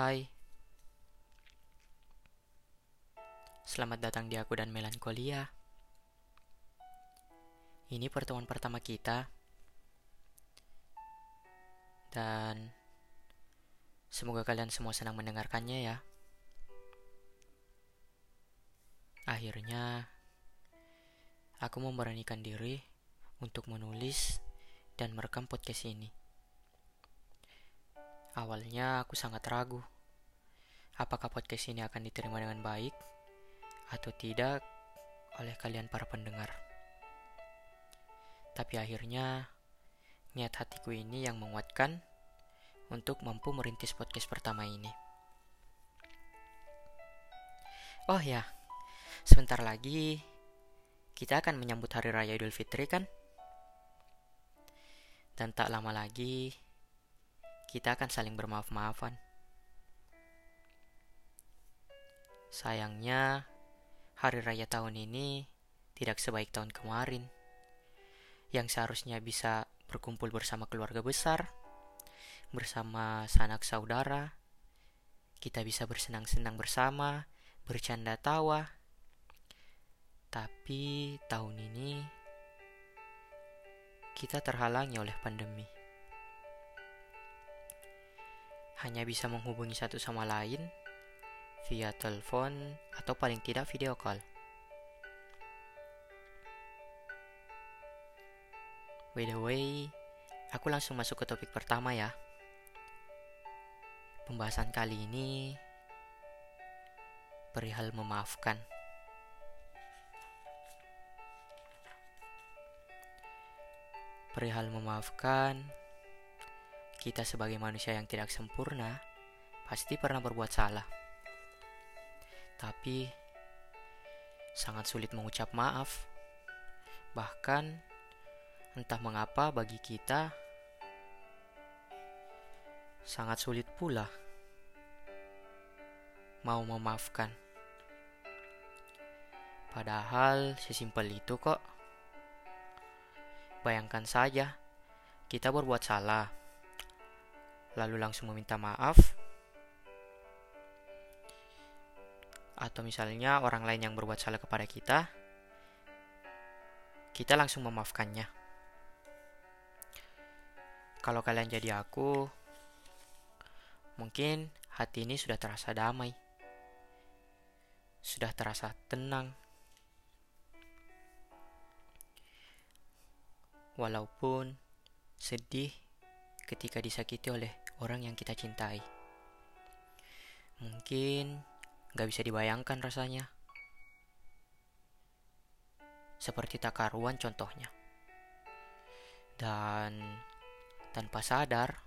Hai, selamat datang di Aku dan Melankolia. Ini pertemuan pertama kita, dan semoga kalian semua senang mendengarkannya ya. Akhirnya, aku memberanikan diri untuk menulis dan merekam podcast ini. Awalnya aku sangat ragu, apakah podcast ini akan diterima dengan baik atau tidak oleh kalian para pendengar. Tapi akhirnya, niat hatiku ini yang menguatkan untuk mampu merintis podcast pertama ini. Oh ya, sebentar lagi kita akan menyambut Hari Raya Idul Fitri kan? Dan tak lama lagi kita akan saling bermaaf-maafan. Sayangnya, hari raya tahun ini tidak sebaik tahun kemarin, yang seharusnya bisa berkumpul bersama keluarga besar, bersama sanak saudara, kita bisa bersenang-senang bersama, bercanda tawa. Tapi tahun ini kita terhalangi oleh pandemi hanya bisa menghubungi satu sama lain via telepon atau paling tidak video call. By the way, aku langsung masuk ke topik pertama ya. Pembahasan kali ini perihal memaafkan. Perihal memaafkan kita sebagai manusia yang tidak sempurna pasti pernah berbuat salah. Tapi sangat sulit mengucap maaf. Bahkan entah mengapa bagi kita sangat sulit pula mau memaafkan. Padahal sesimpel itu kok. Bayangkan saja, kita berbuat salah lalu langsung meminta maaf. Atau misalnya orang lain yang berbuat salah kepada kita kita langsung memaafkannya. Kalau kalian jadi aku mungkin hati ini sudah terasa damai. Sudah terasa tenang. Walaupun sedih ketika disakiti oleh orang yang kita cintai. Mungkin gak bisa dibayangkan rasanya. Seperti tak karuan contohnya. Dan tanpa sadar,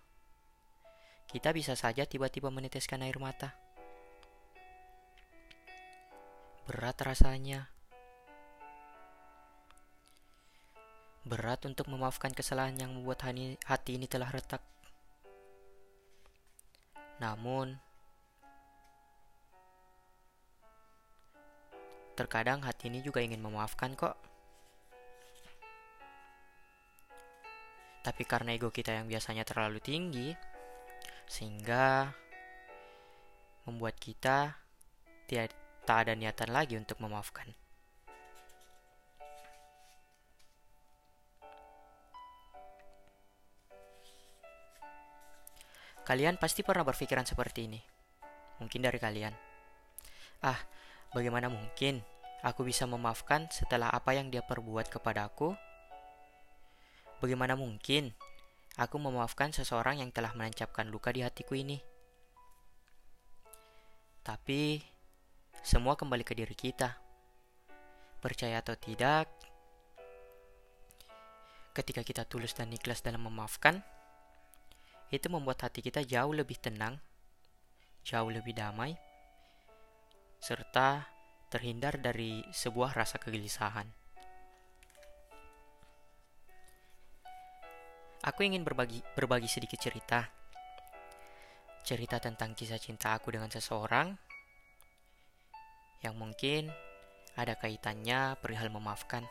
kita bisa saja tiba-tiba meneteskan air mata. Berat rasanya. Berat untuk memaafkan kesalahan yang membuat hati ini telah retak. Namun, terkadang hati ini juga ingin memaafkan kok. Tapi karena ego kita yang biasanya terlalu tinggi, sehingga membuat kita tidak ada niatan lagi untuk memaafkan. Kalian pasti pernah berpikiran seperti ini. Mungkin dari kalian. Ah, bagaimana mungkin aku bisa memaafkan setelah apa yang dia perbuat kepada aku? Bagaimana mungkin aku memaafkan seseorang yang telah menancapkan luka di hatiku ini? Tapi, semua kembali ke diri kita. Percaya atau tidak, ketika kita tulus dan ikhlas dalam memaafkan, itu membuat hati kita jauh lebih tenang, jauh lebih damai, serta terhindar dari sebuah rasa kegelisahan. Aku ingin berbagi, berbagi sedikit cerita. Cerita tentang kisah cinta aku dengan seseorang yang mungkin ada kaitannya perihal memaafkan.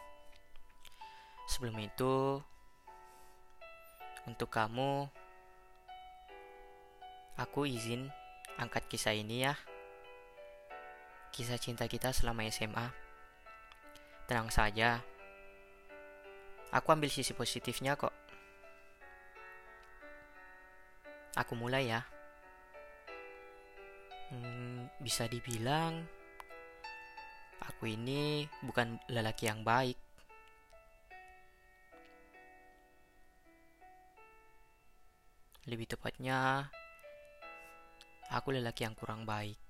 Sebelum itu, untuk kamu Aku izin angkat kisah ini ya. Kisah cinta kita selama SMA. Tenang saja. Aku ambil sisi positifnya kok. Aku mulai ya. Hmm, bisa dibilang aku ini bukan lelaki yang baik. Lebih tepatnya, aku lelaki yang kurang baik.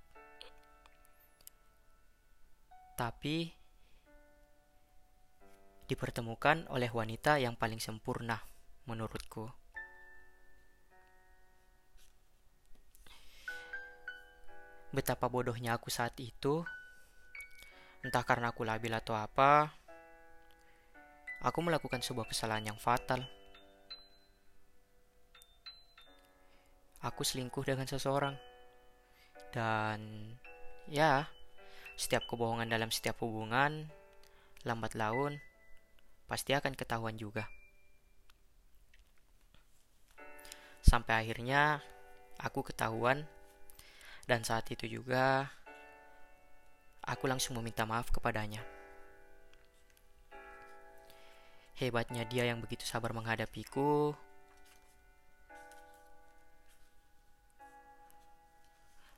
Tapi dipertemukan oleh wanita yang paling sempurna menurutku. Betapa bodohnya aku saat itu, entah karena aku labil atau apa, aku melakukan sebuah kesalahan yang fatal. aku selingkuh dengan seseorang. Dan ya, setiap kebohongan dalam setiap hubungan, lambat laun, pasti akan ketahuan juga. Sampai akhirnya aku ketahuan dan saat itu juga aku langsung meminta maaf kepadanya. Hebatnya dia yang begitu sabar menghadapiku,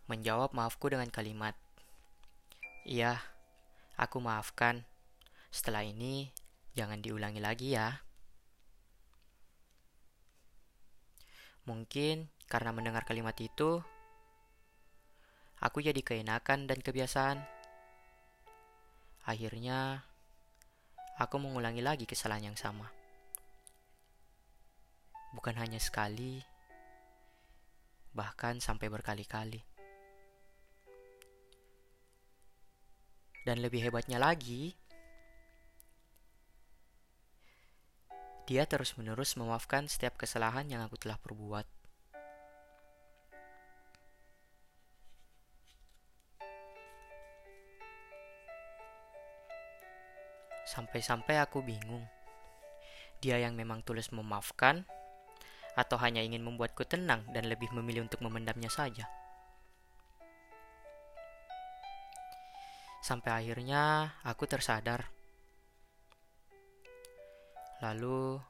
menjawab maafku dengan kalimat, "Iya, aku maafkan. Setelah ini, jangan diulangi lagi ya." Mungkin karena mendengar kalimat itu, aku jadi keenakan dan kebiasaan. Akhirnya, aku mengulangi lagi kesalahan yang sama. Bukan hanya sekali, bahkan sampai berkali-kali. Dan lebih hebatnya lagi, dia terus-menerus memaafkan setiap kesalahan yang aku telah perbuat. Sampai-sampai aku bingung. Dia yang memang tulus memaafkan, atau hanya ingin membuatku tenang dan lebih memilih untuk memendamnya saja. Sampai akhirnya aku tersadar. Lalu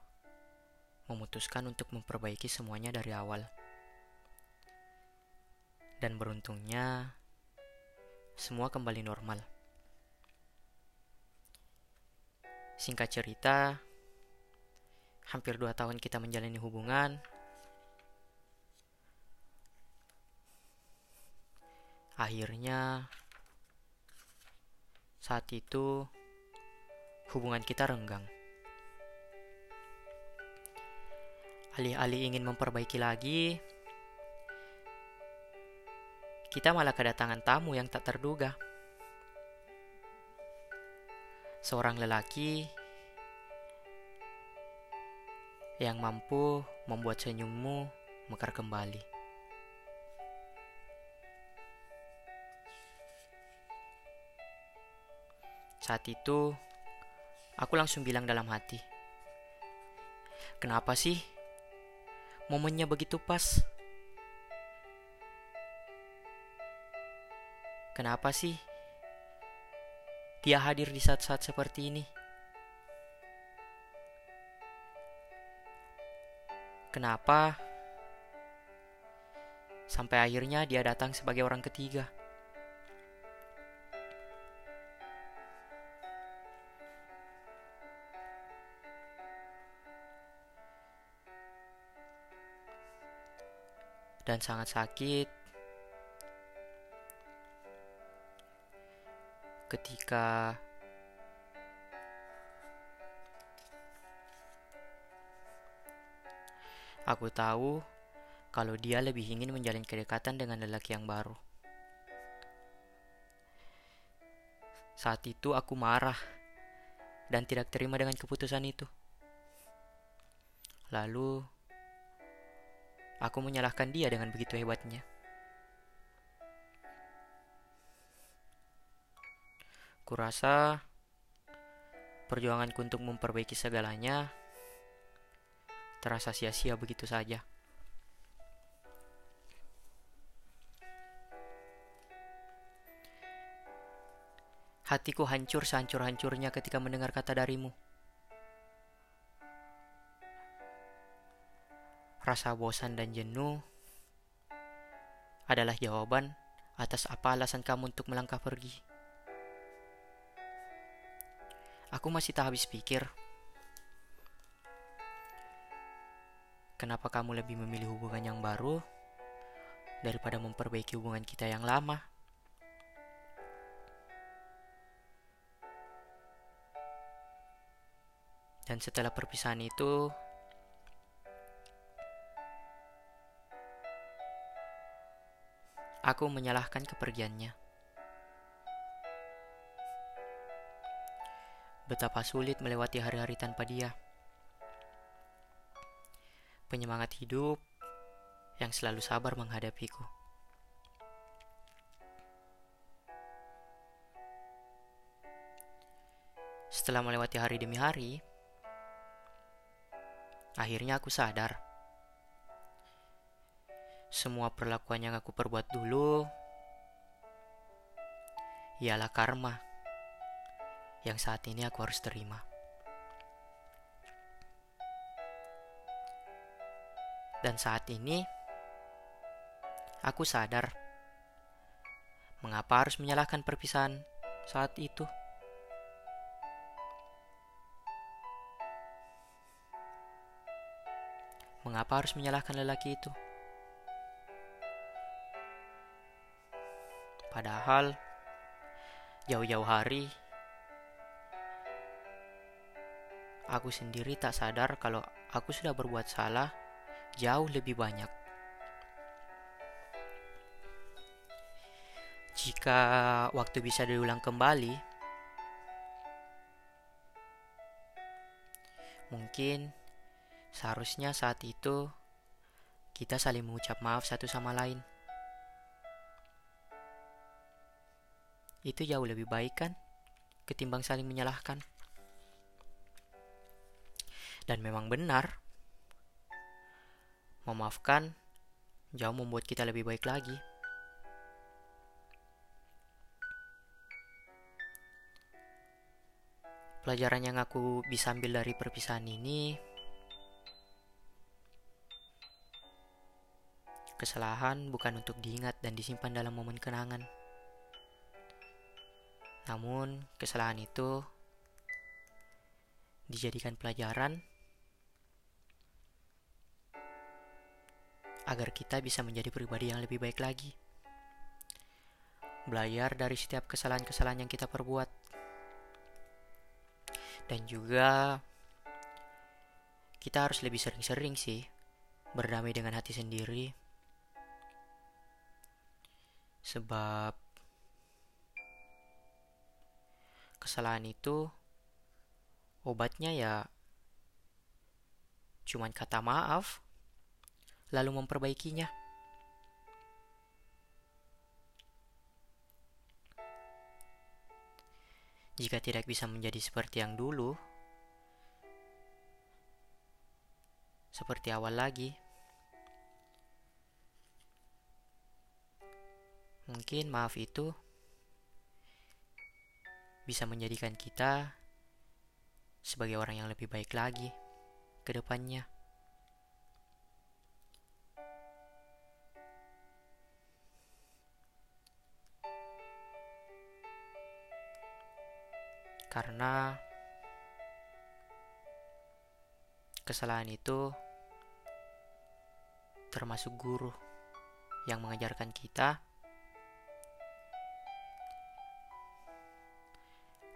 memutuskan untuk memperbaiki semuanya dari awal. Dan beruntungnya semua kembali normal. Singkat cerita, hampir dua tahun kita menjalani hubungan. Akhirnya saat itu, hubungan kita renggang. Alih-alih ingin memperbaiki lagi, kita malah kedatangan tamu yang tak terduga. Seorang lelaki yang mampu membuat senyummu mekar kembali. Saat itu, aku langsung bilang dalam hati, "Kenapa sih momennya begitu pas? Kenapa sih dia hadir di saat-saat seperti ini?" Kenapa sampai akhirnya dia datang sebagai orang ketiga? Dan sangat sakit ketika aku tahu kalau dia lebih ingin menjalin kedekatan dengan lelaki yang baru. Saat itu aku marah dan tidak terima dengan keputusan itu. Lalu Aku menyalahkan dia dengan begitu hebatnya. Kurasa perjuanganku untuk memperbaiki segalanya terasa sia-sia begitu saja. Hatiku hancur sehancur-hancurnya ketika mendengar kata darimu. Rasa bosan dan jenuh adalah jawaban atas apa alasan kamu untuk melangkah pergi. Aku masih tak habis pikir. Kenapa kamu lebih memilih hubungan yang baru daripada memperbaiki hubungan kita yang lama? Dan setelah perpisahan itu, aku menyalahkan kepergiannya. Betapa sulit melewati hari-hari tanpa dia. Penyemangat hidup yang selalu sabar menghadapiku. Setelah melewati hari demi hari, Akhirnya aku sadar. Semua perlakuan yang aku perbuat dulu ialah karma yang saat ini aku harus terima. Dan saat ini aku sadar mengapa harus menyalahkan perpisahan saat itu. Mengapa harus menyalahkan lelaki itu? Padahal jauh-jauh hari aku sendiri tak sadar kalau aku sudah berbuat salah jauh lebih banyak. Jika waktu bisa diulang kembali, mungkin Seharusnya saat itu kita saling mengucap maaf satu sama lain. Itu jauh lebih baik kan ketimbang saling menyalahkan. Dan memang benar, memaafkan jauh membuat kita lebih baik lagi. Pelajaran yang aku bisa ambil dari perpisahan ini Kesalahan bukan untuk diingat dan disimpan dalam momen kenangan. Namun, kesalahan itu dijadikan pelajaran agar kita bisa menjadi pribadi yang lebih baik lagi. Belajar dari setiap kesalahan-kesalahan yang kita perbuat. Dan juga kita harus lebih sering-sering sih berdamai dengan hati sendiri sebab kesalahan itu obatnya ya cuman kata maaf lalu memperbaikinya. Jika tidak bisa menjadi seperti yang dulu, seperti awal lagi, Mungkin maaf itu bisa menjadikan kita sebagai orang yang lebih baik lagi ke depannya. Karena kesalahan itu termasuk guru yang mengajarkan kita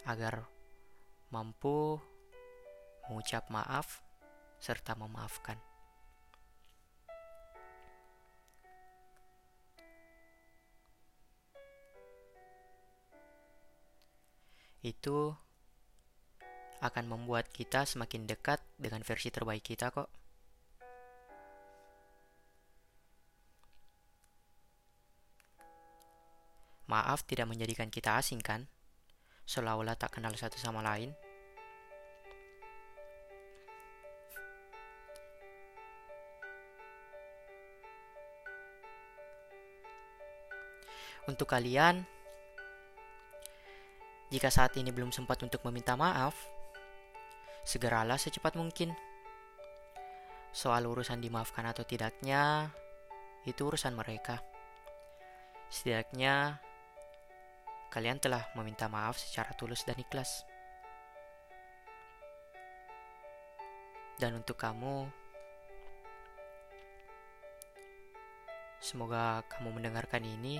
agar mampu mengucap maaf serta memaafkan. Itu akan membuat kita semakin dekat dengan versi terbaik kita kok. Maaf tidak menjadikan kita asing kan? Seolah-olah tak kenal satu sama lain. Untuk kalian Jika saat ini belum sempat untuk meminta maaf, segeralah secepat mungkin. Soal urusan dimaafkan atau tidaknya, itu urusan mereka. Setidaknya, kalian telah meminta maaf secara tulus dan ikhlas. Dan untuk kamu, semoga kamu mendengarkan ini.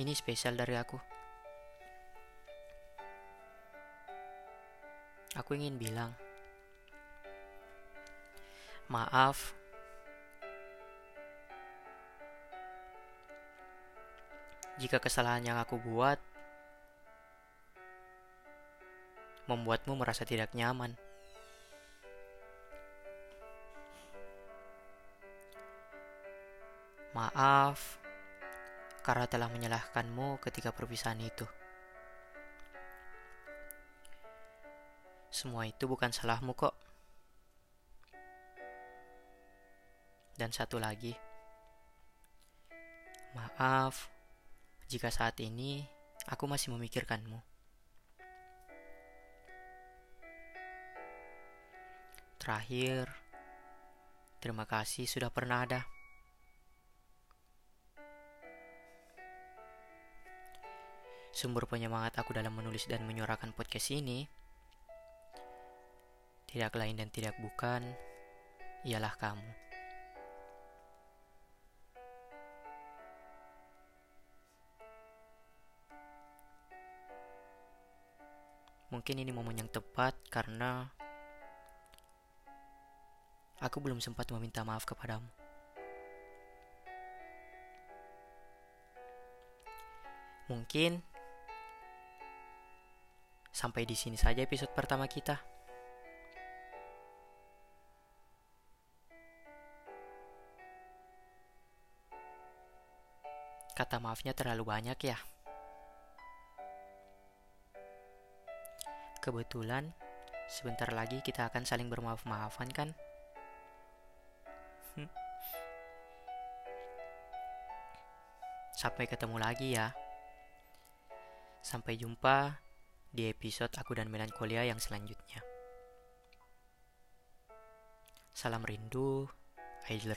Ini spesial dari aku. Aku ingin bilang, maaf. Jika kesalahan yang aku buat membuatmu merasa tidak nyaman. Maaf karena telah menyalahkanmu ketika perpisahan itu. Semua itu bukan salahmu kok. Dan satu lagi, maaf jika saat ini aku masih memikirkanmu. Terakhir, terima kasih sudah pernah ada. Sumber penyemangat aku dalam menulis dan menyuarakan podcast ini tidak lain dan tidak bukan ialah kamu. Mungkin ini momen yang tepat karena aku belum sempat meminta maaf kepadamu. Mungkin sampai di sini saja episode pertama kita. Kata maafnya terlalu banyak ya. Kebetulan sebentar lagi kita akan saling bermaaf-maafan kan? Hmm. Sampai ketemu lagi ya. Sampai jumpa di episode Aku dan Melankolia yang selanjutnya. Salam rindu, Aidil.